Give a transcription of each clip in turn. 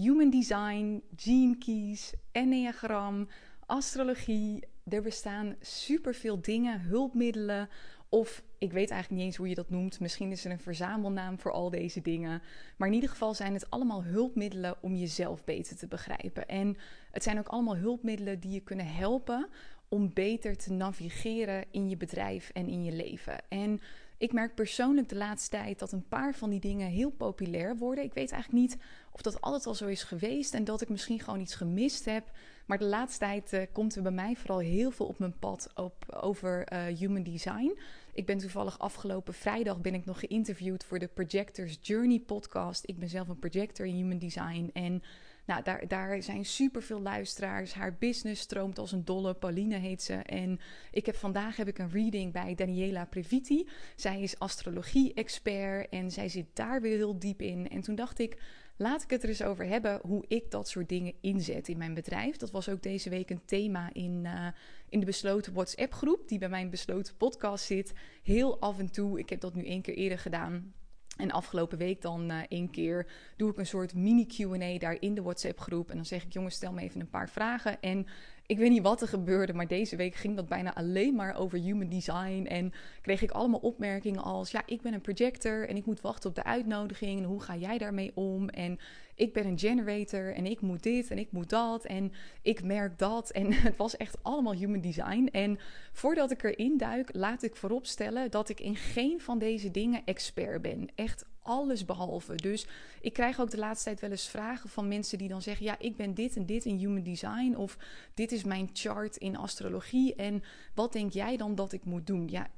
human design, gene keys, enneagram, astrologie. Er bestaan superveel dingen, hulpmiddelen of ik weet eigenlijk niet eens hoe je dat noemt. Misschien is er een verzamelnaam voor al deze dingen. Maar in ieder geval zijn het allemaal hulpmiddelen om jezelf beter te begrijpen. En het zijn ook allemaal hulpmiddelen die je kunnen helpen om beter te navigeren in je bedrijf en in je leven. En ik merk persoonlijk de laatste tijd dat een paar van die dingen heel populair worden. Ik weet eigenlijk niet of dat altijd al zo is geweest en dat ik misschien gewoon iets gemist heb. Maar de laatste tijd uh, komt er bij mij vooral heel veel op mijn pad op, over uh, human design. Ik ben toevallig afgelopen vrijdag ben ik nog geïnterviewd voor de Projectors Journey podcast. Ik ben zelf een projector in human design en nou, daar, daar zijn superveel luisteraars. Haar business stroomt als een dolle. Pauline heet ze. En ik heb vandaag heb ik een reading bij Daniela Previti. Zij is astrologie-expert en zij zit daar weer heel diep in. En toen dacht ik, laat ik het er eens over hebben hoe ik dat soort dingen inzet in mijn bedrijf. Dat was ook deze week een thema in, uh, in de besloten WhatsApp-groep, die bij mijn besloten podcast zit. Heel af en toe, ik heb dat nu één keer eerder gedaan en afgelopen week dan uh, één keer doe ik een soort mini QA daar in de WhatsApp groep. En dan zeg ik: jongens, stel me even een paar vragen. En ik weet niet wat er gebeurde, maar deze week ging dat bijna alleen maar over human design. En kreeg ik allemaal opmerkingen als: ja, ik ben een projector en ik moet wachten op de uitnodiging. En hoe ga jij daarmee om? En ik ben een generator en ik moet dit en ik moet dat en ik merk dat. En het was echt allemaal human design. En voordat ik erin duik, laat ik vooropstellen dat ik in geen van deze dingen expert ben. Echt alles behalve. Dus ik krijg ook de laatste tijd wel eens vragen van mensen die dan zeggen: Ja, ik ben dit en dit in human design. Of dit is mijn chart in astrologie. En wat denk jij dan dat ik moet doen? Ja,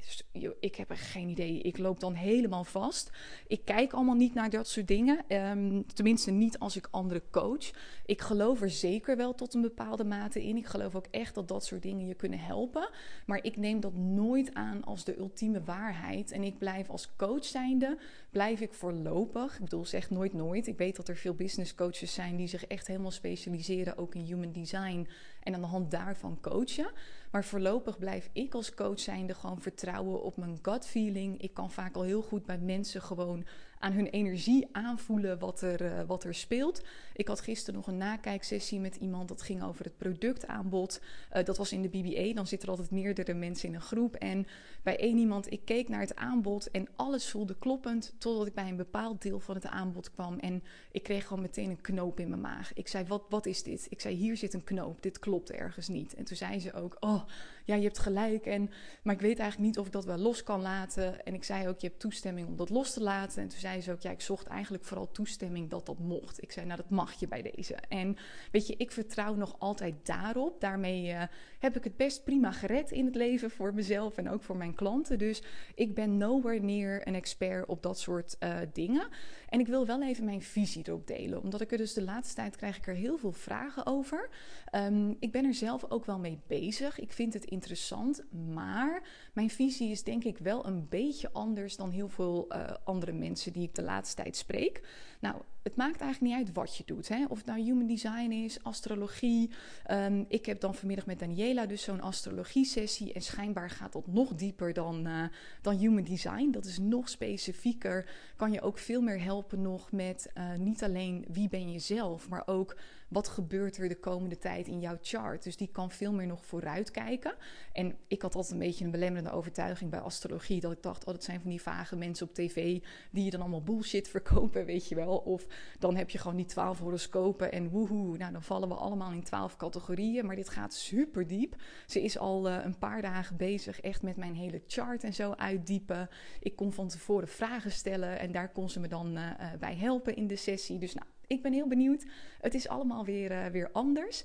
ik heb er geen idee. Ik loop dan helemaal vast. Ik kijk allemaal niet naar dat soort dingen. Um, tenminste, niet als ik anderen coach. Ik geloof er zeker wel tot een bepaalde mate in. Ik geloof ook echt dat dat soort dingen je kunnen helpen. Maar ik neem dat nooit aan als de ultieme waarheid. En ik blijf als coach zijnde, blijf ik voorlopig, ik bedoel zeg nooit nooit. Ik weet dat er veel business coaches zijn die zich echt helemaal specialiseren ook in human design en aan de hand daarvan coachen. Maar voorlopig blijf ik als coach zijnde gewoon vertrouwen op mijn gut feeling. Ik kan vaak al heel goed bij mensen gewoon aan hun energie aanvoelen wat er, uh, wat er speelt. Ik had gisteren nog een nakijksessie met iemand dat ging over het productaanbod. Uh, dat was in de BBA. Dan zitten er altijd meerdere mensen in een groep. En bij één iemand, ik keek naar het aanbod en alles voelde kloppend. Totdat ik bij een bepaald deel van het aanbod kwam. En ik kreeg gewoon meteen een knoop in mijn maag. Ik zei: Wat, wat is dit? Ik zei: Hier zit een knoop. Dit klopt ergens niet. En toen zei ze ook: Oh, ja, je hebt gelijk. En, maar ik weet eigenlijk niet of ik dat wel los kan laten. En ik zei ook: Je hebt toestemming om dat los te laten. En toen zei ze ook, ja, ik zocht eigenlijk vooral toestemming dat dat mocht. Ik zei, nou, dat mag je bij deze. En weet je, ik vertrouw nog altijd daarop. Daarmee uh, heb ik het best prima gered in het leven voor mezelf en ook voor mijn klanten. Dus ik ben nowhere near een expert op dat soort uh, dingen. En ik wil wel even mijn visie erop delen, omdat ik er dus de laatste tijd krijg ik er heel veel vragen over. Um, ik ben er zelf ook wel mee bezig. Ik vind het interessant, maar mijn visie is denk ik wel een beetje anders dan heel veel uh, andere mensen die ik de laatste tijd spreek. Nou, het maakt eigenlijk niet uit wat je doet. Hè? Of het nou human design is, astrologie. Um, ik heb dan vanmiddag met Daniela dus zo'n astrologie-sessie. En schijnbaar gaat dat nog dieper dan, uh, dan human design. Dat is nog specifieker. Kan je ook veel meer helpen nog met uh, niet alleen wie ben je zelf, maar ook wat gebeurt er de komende tijd in jouw chart. Dus die kan veel meer nog vooruitkijken. En ik had altijd een beetje een belemmerende overtuiging bij astrologie. Dat ik dacht, oh, dat zijn van die vage mensen op tv die je dan allemaal bullshit verkopen, weet je wel. Of dan heb je gewoon die twaalf horoscopen en woehoe. Nou, dan vallen we allemaal in twaalf categorieën. Maar dit gaat super diep. Ze is al uh, een paar dagen bezig echt met mijn hele chart en zo uitdiepen. Ik kon van tevoren vragen stellen en daar kon ze me dan uh, bij helpen in de sessie. Dus nou, ik ben heel benieuwd. Het is allemaal weer, uh, weer anders.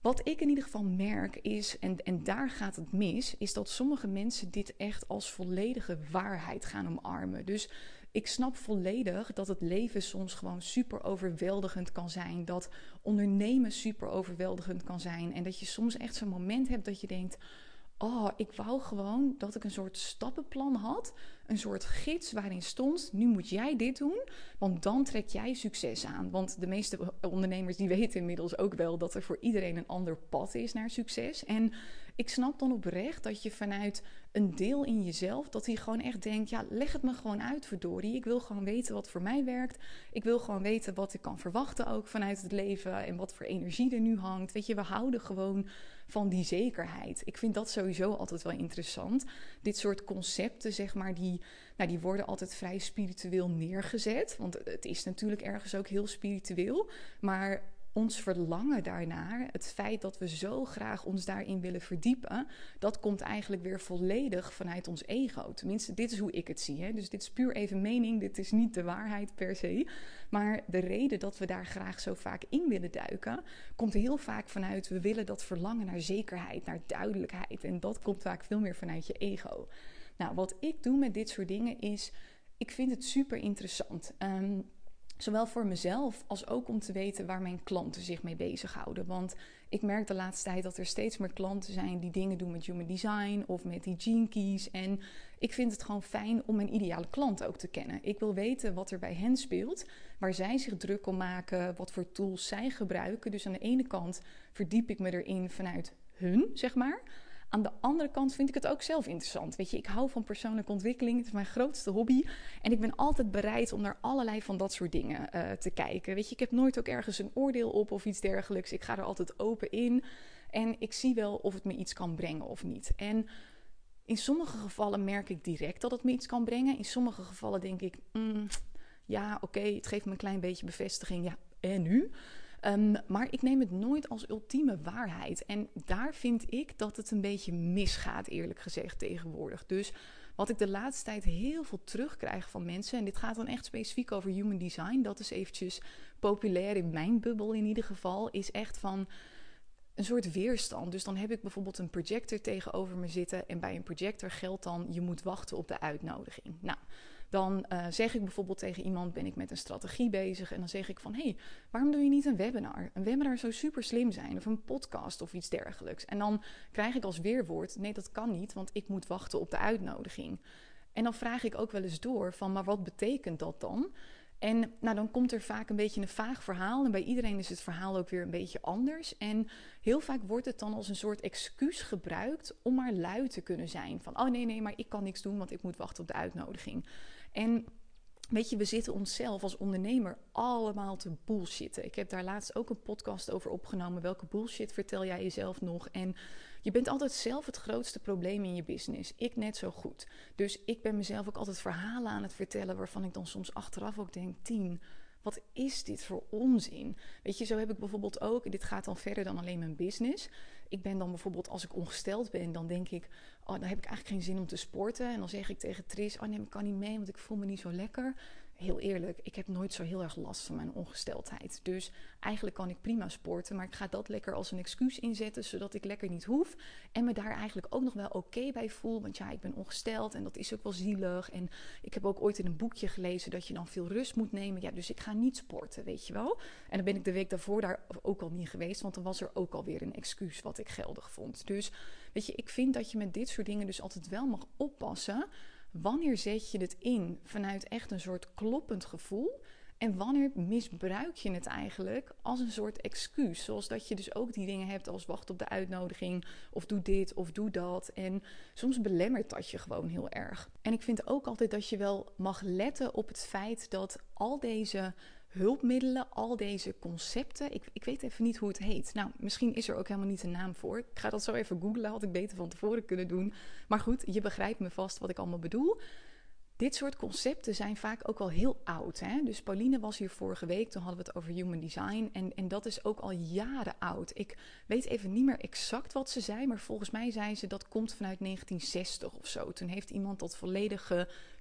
Wat ik in ieder geval merk is, en, en daar gaat het mis, is dat sommige mensen dit echt als volledige waarheid gaan omarmen. Dus ik snap volledig dat het leven soms gewoon super overweldigend kan zijn. Dat ondernemen super overweldigend kan zijn. En dat je soms echt zo'n moment hebt dat je denkt: Oh, ik wou gewoon dat ik een soort stappenplan had. Een soort gids waarin stond: nu moet jij dit doen, want dan trek jij succes aan. Want de meeste ondernemers die weten inmiddels ook wel dat er voor iedereen een ander pad is naar succes. En ik snap dan oprecht dat je vanuit een deel in jezelf dat hij gewoon echt denkt: ja, leg het me gewoon uit, verdorie. Ik wil gewoon weten wat voor mij werkt. Ik wil gewoon weten wat ik kan verwachten ook vanuit het leven en wat voor energie er nu hangt. Weet je, we houden gewoon van die zekerheid. Ik vind dat sowieso altijd wel interessant. Dit soort concepten, zeg maar, die, nou, die worden altijd vrij spiritueel neergezet. Want het is natuurlijk ergens ook heel spiritueel. Maar ons verlangen daarnaar, het feit dat we zo graag ons daarin willen verdiepen, dat komt eigenlijk weer volledig vanuit ons ego. Tenminste, dit is hoe ik het zie. Hè? Dus dit is puur even mening, dit is niet de waarheid per se. Maar de reden dat we daar graag zo vaak in willen duiken, komt heel vaak vanuit we willen dat verlangen naar zekerheid, naar duidelijkheid. En dat komt vaak veel meer vanuit je ego. Nou, wat ik doe met dit soort dingen is, ik vind het super interessant. Um, Zowel voor mezelf als ook om te weten waar mijn klanten zich mee bezighouden. Want ik merk de laatste tijd dat er steeds meer klanten zijn die dingen doen met human design of met die gene keys. En ik vind het gewoon fijn om mijn ideale klant ook te kennen. Ik wil weten wat er bij hen speelt, waar zij zich druk om maken, wat voor tools zij gebruiken. Dus aan de ene kant verdiep ik me erin vanuit hun, zeg maar. Aan de andere kant vind ik het ook zelf interessant. Weet je, ik hou van persoonlijke ontwikkeling. Het is mijn grootste hobby. En ik ben altijd bereid om naar allerlei van dat soort dingen uh, te kijken. Weet je, ik heb nooit ook ergens een oordeel op of iets dergelijks. Ik ga er altijd open in. En ik zie wel of het me iets kan brengen of niet. En in sommige gevallen merk ik direct dat het me iets kan brengen. In sommige gevallen denk ik, mm, ja, oké, het geeft me een klein beetje bevestiging. Ja, en nu? Ehm, maar ik neem het nooit als ultieme waarheid. En daar vind ik dat het een beetje misgaat, eerlijk gezegd, tegenwoordig. Dus wat ik de laatste tijd heel veel terugkrijg van mensen, en dit gaat dan echt specifiek over human design, dat is eventjes populair in mijn bubbel in ieder geval, is echt van een soort weerstand. Dus dan heb ik bijvoorbeeld een projector tegenover me zitten. En bij een projector geldt dan: je moet wachten op de uitnodiging. Nou, dan uh, zeg ik bijvoorbeeld tegen iemand: ben ik met een strategie bezig. En dan zeg ik van: hé, hey, waarom doe je niet een webinar? Een webinar zou super slim zijn, of een podcast of iets dergelijks. En dan krijg ik als weerwoord: nee, dat kan niet, want ik moet wachten op de uitnodiging. En dan vraag ik ook wel eens door van: maar wat betekent dat dan? En nou, dan komt er vaak een beetje een vaag verhaal. En bij iedereen is het verhaal ook weer een beetje anders. En heel vaak wordt het dan als een soort excuus gebruikt om maar lui te kunnen zijn. Van, oh nee, nee, maar ik kan niks doen, want ik moet wachten op de uitnodiging. En Weet je, we zitten onszelf als ondernemer allemaal te bullshitten. Ik heb daar laatst ook een podcast over opgenomen. Welke bullshit vertel jij jezelf nog? En je bent altijd zelf het grootste probleem in je business. Ik net zo goed. Dus ik ben mezelf ook altijd verhalen aan het vertellen waarvan ik dan soms achteraf ook denk: tien. Wat is dit voor onzin? Weet je, zo heb ik bijvoorbeeld ook, dit gaat dan verder dan alleen mijn business. Ik ben dan bijvoorbeeld, als ik ongesteld ben, dan denk ik, oh, dan heb ik eigenlijk geen zin om te sporten. En dan zeg ik tegen Tris, oh nee, ik kan niet mee, want ik voel me niet zo lekker heel eerlijk, ik heb nooit zo heel erg last van mijn ongesteldheid. Dus eigenlijk kan ik prima sporten, maar ik ga dat lekker als een excuus inzetten, zodat ik lekker niet hoef. En me daar eigenlijk ook nog wel oké bij voel. Want ja, ik ben ongesteld en dat is ook wel zielig. En ik heb ook ooit in een boekje gelezen dat je dan veel rust moet nemen. Ja, dus ik ga niet sporten, weet je wel. En dan ben ik de week daarvoor daar ook al niet geweest, want dan was er ook alweer een excuus wat ik geldig vond. Dus weet je, ik vind dat je met dit soort dingen dus altijd wel mag oppassen Wanneer zet je het in vanuit echt een soort kloppend gevoel? En wanneer misbruik je het eigenlijk als een soort excuus? Zoals dat je dus ook die dingen hebt als wacht op de uitnodiging, of doe dit of doe dat. En soms belemmert dat je gewoon heel erg. En ik vind ook altijd dat je wel mag letten op het feit dat al deze hulpmiddelen, al deze concepten. Ik, ik weet even niet hoe het heet. Nou, misschien is er ook helemaal niet een naam voor. Ik ga dat zo even googlen. Had ik beter van tevoren kunnen doen. Maar goed, je begrijpt me vast wat ik allemaal bedoel. Dit soort concepten zijn vaak ook wel heel oud. Hè? Dus Pauline was hier vorige week, toen hadden we het over human design. En, en dat is ook al jaren oud. Ik weet even niet meer exact wat ze zei, maar volgens mij zei ze dat komt vanuit 1960 of zo. Toen heeft iemand dat volledig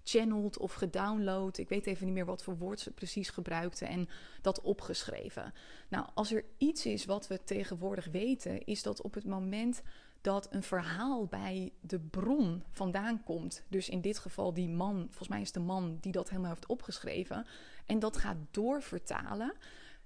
gechanneld of gedownload. Ik weet even niet meer wat voor woord ze precies gebruikte en dat opgeschreven. Nou, als er iets is wat we tegenwoordig weten, is dat op het moment dat een verhaal bij de bron vandaan komt. Dus in dit geval die man, volgens mij is de man die dat helemaal heeft opgeschreven. En dat gaat doorvertalen.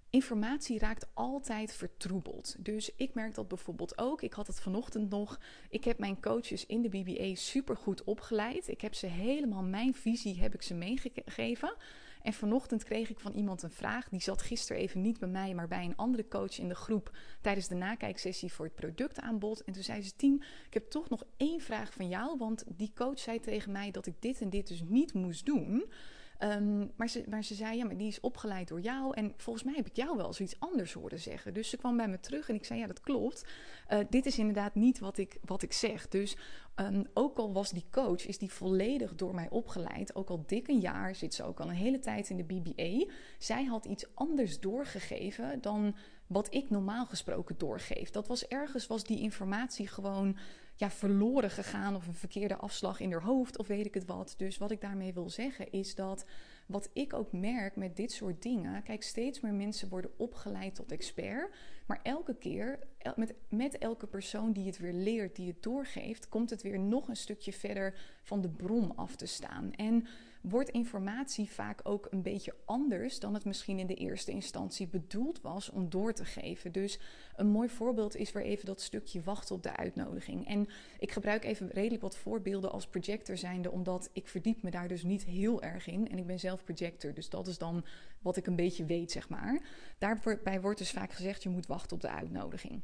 Informatie raakt altijd vertroebeld. Dus ik merk dat bijvoorbeeld ook. Ik had het vanochtend nog. Ik heb mijn coaches in de BBA super goed opgeleid. Ik heb ze helemaal mijn visie heb ik ze meegegeven. En vanochtend kreeg ik van iemand een vraag. Die zat gisteren even niet bij mij, maar bij een andere coach in de groep tijdens de nakijksessie voor het productaanbod. En toen zei ze: Tien, ik heb toch nog één vraag van jou. Want die coach zei tegen mij dat ik dit en dit dus niet moest doen. Ehm, maar, ze, maar ze zei, ja, maar die is opgeleid door jou. En volgens mij heb ik jou wel zoiets anders horen zeggen. Dus ze kwam bij me terug en ik zei, ja, dat klopt. Uh, dit is inderdaad niet wat ik, wat ik zeg. Dus um, ook al was die coach, is die volledig door mij opgeleid. Ook al dik een jaar, zit ze ook al een hele tijd in de BBA. Zij had iets anders doorgegeven dan wat ik normaal gesproken doorgeef. Dat was ergens, was die informatie gewoon ja, verloren gegaan of een verkeerde afslag in haar hoofd of weet ik het wat. Dus wat ik daarmee wil zeggen is dat wat ik ook merk met dit soort dingen. Kijk, steeds meer mensen worden opgeleid tot expert. Maar elke keer, met, met elke persoon die het weer leert, die het doorgeeft, komt het weer nog een stukje verder van de bron af te staan. En wordt informatie vaak ook een beetje anders dan het misschien in de eerste instantie bedoeld was om door te geven. Dus een mooi voorbeeld is weer even dat stukje wachten op de uitnodiging. En ik gebruik even redelijk wat voorbeelden als projector zijnde, omdat ik verdiep me daar dus niet heel erg in. En ik ben zelf projector, dus dat is dan wat ik een beetje weet, zeg maar. Daarbij wordt dus vaak gezegd, je moet wachten op de uitnodiging.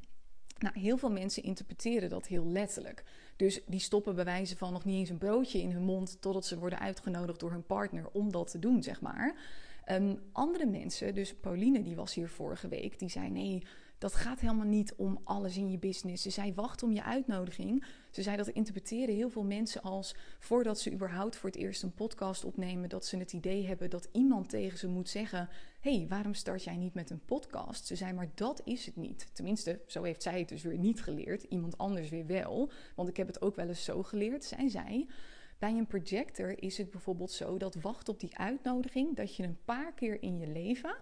Nou, heel veel mensen interpreteren dat heel letterlijk. Dus die stoppen bij wijze van nog niet eens een broodje in hun mond totdat ze worden uitgenodigd door hun partner om dat te doen, zeg maar. Um, andere mensen, dus Pauline die was hier vorige week, die zei nee, dat gaat helemaal niet om alles in je business. Ze zei wacht om je uitnodiging. Ze zei dat interpreteren heel veel mensen als voordat ze überhaupt voor het eerst een podcast opnemen, dat ze het idee hebben dat iemand tegen ze moet zeggen: hey, waarom start jij niet met een podcast? Ze zei maar dat is het niet. Tenminste, zo heeft zij het dus weer niet geleerd. Iemand anders weer wel. Want ik heb het ook wel eens zo geleerd. Zij zei. Bij een projector is het bijvoorbeeld zo dat wacht op die uitnodiging, dat je een paar keer in je leven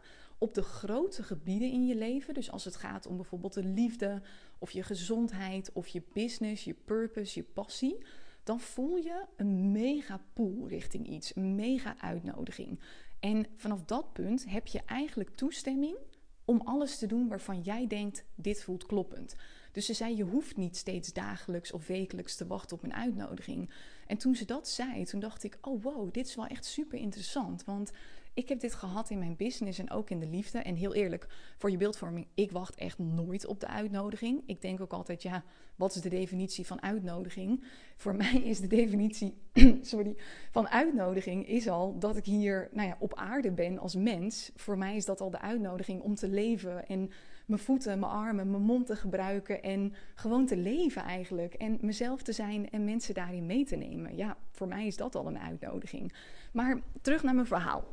op de grote gebieden in je leven. Dus als het gaat om bijvoorbeeld de liefde of je gezondheid of je business, je purpose, je passie. Dan voel je een mega pool richting iets, een mega uitnodiging. En vanaf dat punt heb je eigenlijk toestemming om alles te doen waarvan jij denkt: dit voelt kloppend. Dus ze zei: je hoeft niet steeds dagelijks of wekelijks te wachten op een uitnodiging. En toen ze dat zei, toen dacht ik: oh wow, dit is wel echt super interessant. Want ik heb dit gehad in mijn business en ook in de liefde. En heel eerlijk, voor je beeldvorming, ik wacht echt nooit op de uitnodiging. Ik denk ook altijd, ja, wat is de definitie van uitnodiging? Voor mij is de definitie sorry, van uitnodiging is al dat ik hier nou ja, op aarde ben als mens. Voor mij is dat al de uitnodiging om te leven en mijn voeten, mijn armen, mijn mond te gebruiken en gewoon te leven eigenlijk. En mezelf te zijn en mensen daarin mee te nemen. Ja, voor mij is dat al een uitnodiging. Maar terug naar mijn verhaal.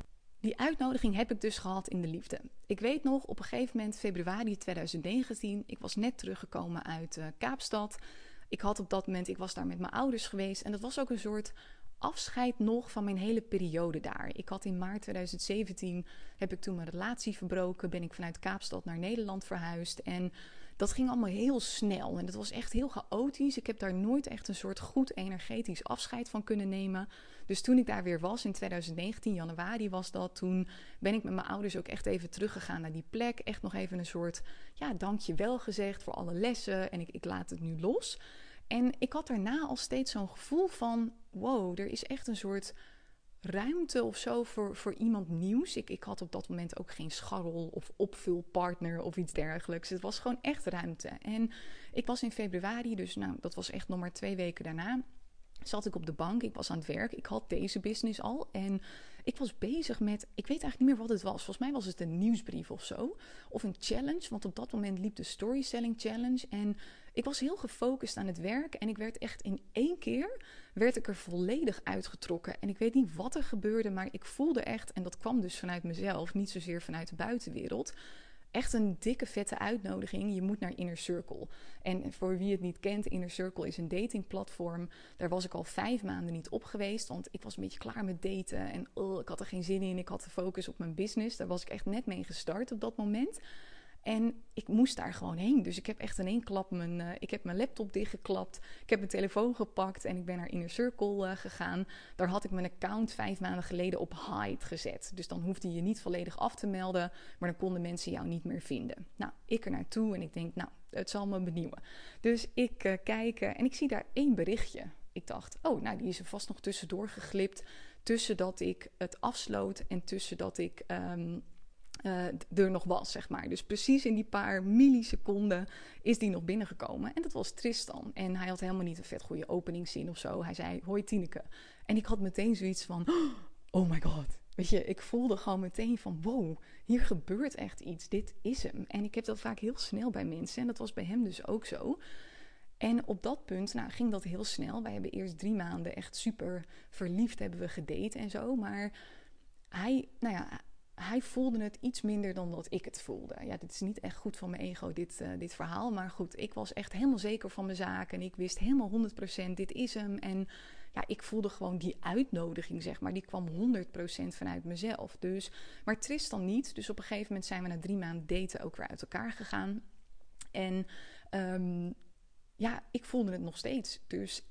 Die uitnodiging heb ik dus gehad in de liefde. Ik weet nog, op een gegeven moment, februari 2019, ik was net teruggekomen uit uh, Kaapstad. Ik had op dat moment, ik was daar met mijn ouders geweest. En dat was ook een soort afscheid nog van mijn hele periode daar. Ik had in maart 2017, heb ik toen mijn relatie verbroken. Ben ik vanuit Kaapstad naar Nederland verhuisd. En dat ging allemaal heel snel. En dat was echt heel chaotisch. Ik heb daar nooit echt een soort goed energetisch afscheid van kunnen nemen. Dus toen ik daar weer was in 2019, januari was dat, toen ben ik met mijn ouders ook echt even teruggegaan naar die plek. Echt nog even een soort, ja, dankjewel gezegd voor alle lessen en ik, ik laat het nu los. En ik had daarna al steeds zo'n gevoel van, wow, er is echt een soort ruimte of zo voor, voor iemand nieuws. Ik, ik had op dat moment ook geen scharrel of opvulpartner of iets dergelijks. Het was gewoon echt ruimte. En ik was in februari, dus nou, dat was echt nog maar twee weken daarna zat ik op de bank, ik was aan het werk, ik had deze business al en ik was bezig met, ik weet eigenlijk niet meer wat het was. Volgens mij was het een nieuwsbrief of zo, of een challenge, want op dat moment liep de storytelling challenge en ik was heel gefocust aan het werk en ik werd echt in één keer werd ik er volledig uitgetrokken en ik weet niet wat er gebeurde, maar ik voelde echt en dat kwam dus vanuit mezelf, niet zozeer vanuit de buitenwereld echt een dikke vette uitnodiging. Je moet naar Inner Circle. En voor wie het niet kent, Inner Circle is een datingplatform. Daar was ik al vijf maanden niet op geweest, want ik was een beetje klaar met daten. En oh, ik had er geen zin in. Ik had de focus op mijn business. Daar was ik echt net mee gestart op dat moment. En ik moest daar gewoon heen. Dus ik heb echt in één klap mijn, uh, ik heb mijn laptop dichtgeklapt. Ik heb mijn telefoon gepakt en ik ben naar Inner Circle uh, gegaan. Daar had ik mijn account vijf maanden geleden op hide gezet. Dus dan hoefde je niet volledig af te melden, maar dan konden mensen jou niet meer vinden. Nou, ik er naartoe en ik denk, nou, het zal me benieuwen. Dus ik uh, kijk en ik zie daar één berichtje. Ik dacht, oh, nou, die is er vast nog tussendoor geglipt tussen dat ik het afsloot en tussen dat ik ehm, uh, er nog was, zeg maar. Dus precies in die paar milliseconden is die nog binnengekomen. En dat was Tristan. En hij had helemaal niet een vet goede openingszin of zo. Hij zei, hoi Tineke. En ik had meteen zoiets van, oh my god. Weet je, ik voelde gewoon meteen van, wow, hier gebeurt echt iets. Dit is hem. En ik heb dat vaak heel snel bij mensen. En dat was bij hem dus ook zo. En op dat punt nou, ging dat heel snel. Wij hebben eerst drie maanden echt super verliefd hebben we gedate en zo. Maar hij, nou ja, hij voelde het iets minder dan dat ik het voelde. Ja, dit is niet echt goed van mijn ego, dit, uh, dit verhaal. Maar goed, ik was echt helemaal zeker van mijn zaken. En ik wist helemaal 100% dit is hem. En ja, ik voelde gewoon die uitnodiging, zeg maar. Die kwam 100% vanuit mezelf. Dus, maar Tristan niet. Dus op een gegeven moment zijn we na drie maanden daten ook weer uit elkaar gegaan. En um, ja, ik voelde het nog steeds. Dus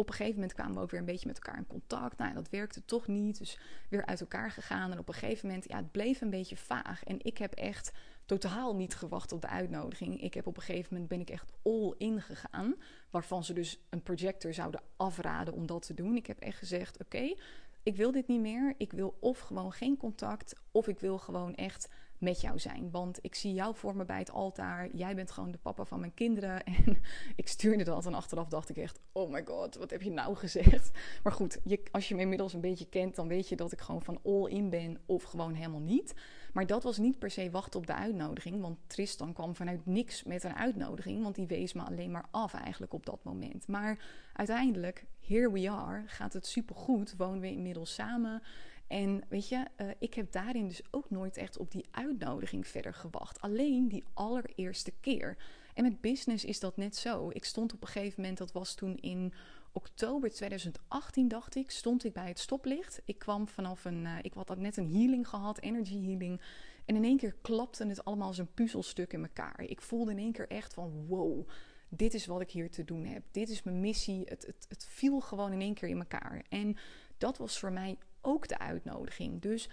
op een gegeven moment kwamen we ook weer een beetje met elkaar in contact. Nou, dat werkte toch niet. Dus weer uit elkaar gegaan. En op een gegeven moment, ja, het bleef een beetje vaag. En ik heb echt totaal niet gewacht op de uitnodiging. Ik heb op een gegeven moment ben ik echt all in gegaan. Waarvan ze dus een projector zouden afraden om dat te doen. Ik heb echt gezegd: oké, ik wil dit niet meer. Ik wil of gewoon geen contact. Of ik wil gewoon echt met jou zijn. Want ik zie jou voor me bij het altaar. Jij bent gewoon de papa van mijn kinderen. En ik stuurde dat en achteraf dacht ik echt: oh my god, wat heb je nou gezegd? Maar goed, je, als je me inmiddels een beetje kent, dan weet je dat ik gewoon van all in ben of gewoon helemaal niet. Maar dat was niet per se wachten op de uitnodiging. Want Tristan kwam vanuit niks met een uitnodiging. Want die wees me alleen maar af eigenlijk op dat moment. Maar uiteindelijk, here we are, gaat het supergoed. Wonen we inmiddels samen. En weet je, uh, ik heb daarin dus ook nooit echt op die uitnodiging verder gewacht. Alleen die allereerste keer. En met business is dat net zo. Ik stond op een gegeven moment, dat was toen in oktober 2018, dacht ik, stond ik bij het stoplicht. Ik kwam vanaf een, uh, ik had net een healing gehad, energy healing. En in één keer klapte het allemaal als een puzzelstuk in elkaar. Ik voelde in één keer echt van wow, dit is wat ik hier te doen heb. Dit is mijn missie. Het, het, het viel gewoon in één keer in elkaar. En dat was voor mij ook de uitnodiging. Dus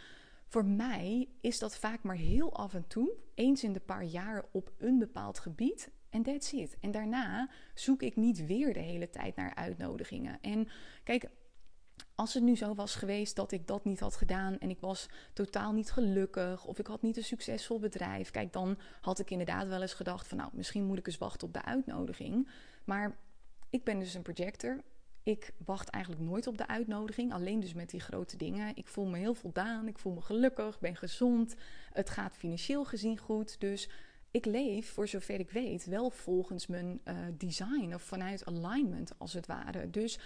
voor mij is dat vaak maar heel af en toe, eens in de paar jaar op een bepaald gebied. En that's it. En daarna zoek ik niet weer de hele tijd naar uitnodigingen. En kijk, als het nu zo was geweest dat ik dat niet had gedaan en ik was totaal niet gelukkig of ik had niet een succesvol bedrijf, kijk, dan had ik inderdaad wel eens gedacht van nou, misschien moet ik eens wachten op de uitnodiging. Maar ik ben dus een projector ik wacht eigenlijk nooit op de uitnodiging, alleen dus met die grote dingen. Ik voel me heel voldaan, ik voel me gelukkig, ben gezond. Het gaat financieel gezien goed. Dus ik leef, voor zover ik weet, wel volgens mijn uh, design of vanuit alignment als het ware. Dus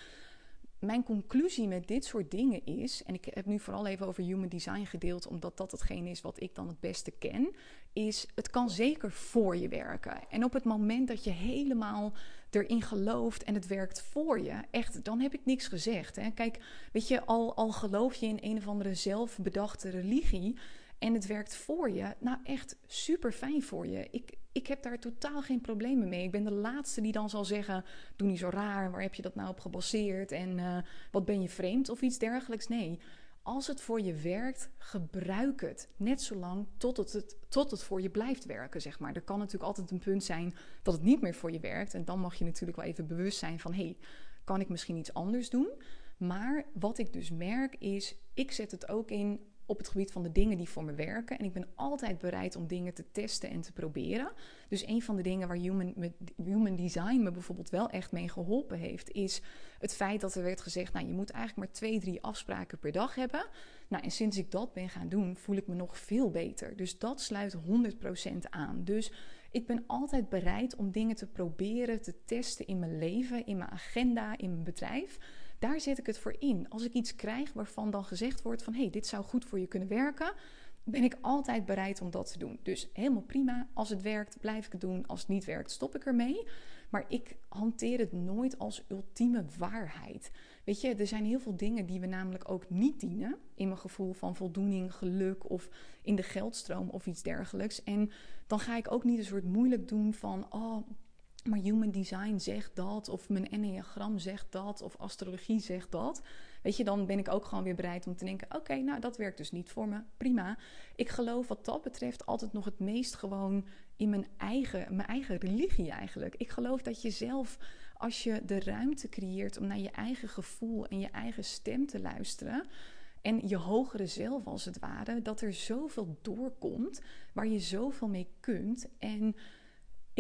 mijn conclusie met dit soort dingen is, en ik heb nu vooral even over human design gedeeld, omdat dat hetgeen is wat ik dan het beste ken, is het kan zeker voor je werken. En op het moment dat je helemaal erin gelooft en het werkt voor je, echt, dan heb ik niks gezegd. Hè? Kijk, weet je, al, al geloof je in een of andere zelfbedachte religie en het werkt voor je, nou echt super fijn voor je. Ik, ik heb daar totaal geen problemen mee. Ik ben de laatste die dan zal zeggen: Doe niet zo raar, waar heb je dat nou op gebaseerd? En uh, wat ben je vreemd of iets dergelijks? Nee. Als het voor je werkt, gebruik het. Net zolang tot het, tot het voor je blijft werken, zeg maar. Er kan natuurlijk altijd een punt zijn dat het niet meer voor je werkt. En dan mag je natuurlijk wel even bewust zijn van... hé, hey, kan ik misschien iets anders doen? Maar wat ik dus merk is, ik zet het ook in op het gebied van de dingen die voor me werken. En ik ben altijd bereid om dingen te testen en te proberen. Dus een van de dingen waar human, human design me bijvoorbeeld wel echt mee geholpen heeft, is het feit dat er werd gezegd: Nou, je moet eigenlijk maar twee, drie afspraken per dag hebben. Nou, en sinds ik dat ben gaan doen, voel ik me nog veel beter. Dus dat sluit 100% aan. Dus ik ben altijd bereid om dingen te proberen, te testen in mijn leven, in mijn agenda, in mijn bedrijf daar zet ik het voor in. Als ik iets krijg waarvan dan gezegd wordt van hé, hey, dit zou goed voor je kunnen werken, ben ik altijd bereid om dat te doen. Dus helemaal prima. Als het werkt, blijf ik het doen. Als het niet werkt, stop ik ermee. Maar ik hanteer het nooit als ultieme waarheid. Weet je, er zijn heel veel dingen die we namelijk ook niet dienen. In mijn gevoel van voldoening, geluk of in de geldstroom of iets dergelijks. En dan ga ik ook niet een soort moeilijk doen van, oh, maar human design zegt dat, of mijn enneagram zegt dat, of astrologie zegt dat. Weet je, dan ben ik ook gewoon weer bereid om te denken: oké, nou dat werkt dus niet voor me. Prima. Ik geloof wat dat betreft altijd nog het meest gewoon in mijn eigen, mijn eigen religie eigenlijk. Ik geloof dat je zelf, als je de ruimte creëert om naar je eigen gevoel en je eigen stem te luisteren En je hogere zelf als het ware, dat er zoveel doorkomt waar je zoveel mee kunt. En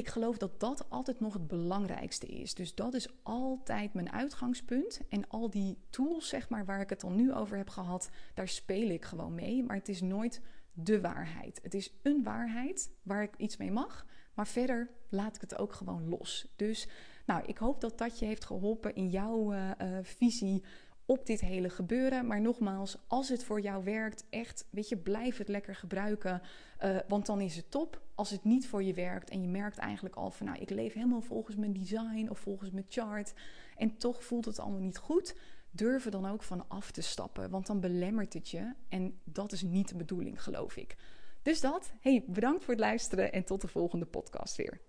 ik geloof dat dat altijd nog het belangrijkste is. Dus dat is altijd mijn uitgangspunt. En al die tools, zeg maar, waar ik het al nu over heb gehad, daar speel ik gewoon mee. Maar het is nooit de waarheid. Het is een waarheid waar ik iets mee mag. Maar verder laat ik het ook gewoon los. Dus nou, ik hoop dat dat je heeft geholpen in jouw uh, visie op dit hele gebeuren. Maar nogmaals, als het voor jou werkt, echt, weet je, blijf het lekker gebruiken. Uh, want dan is het top. Als het niet voor je werkt en je merkt eigenlijk al van, nou, ik leef helemaal volgens mijn design of volgens mijn chart. En toch voelt het allemaal niet goed. Durf er dan ook van af te stappen, want dan belemmert het je. En dat is niet de bedoeling, geloof ik. Dus dat, hey, bedankt voor het luisteren en tot de volgende podcast weer.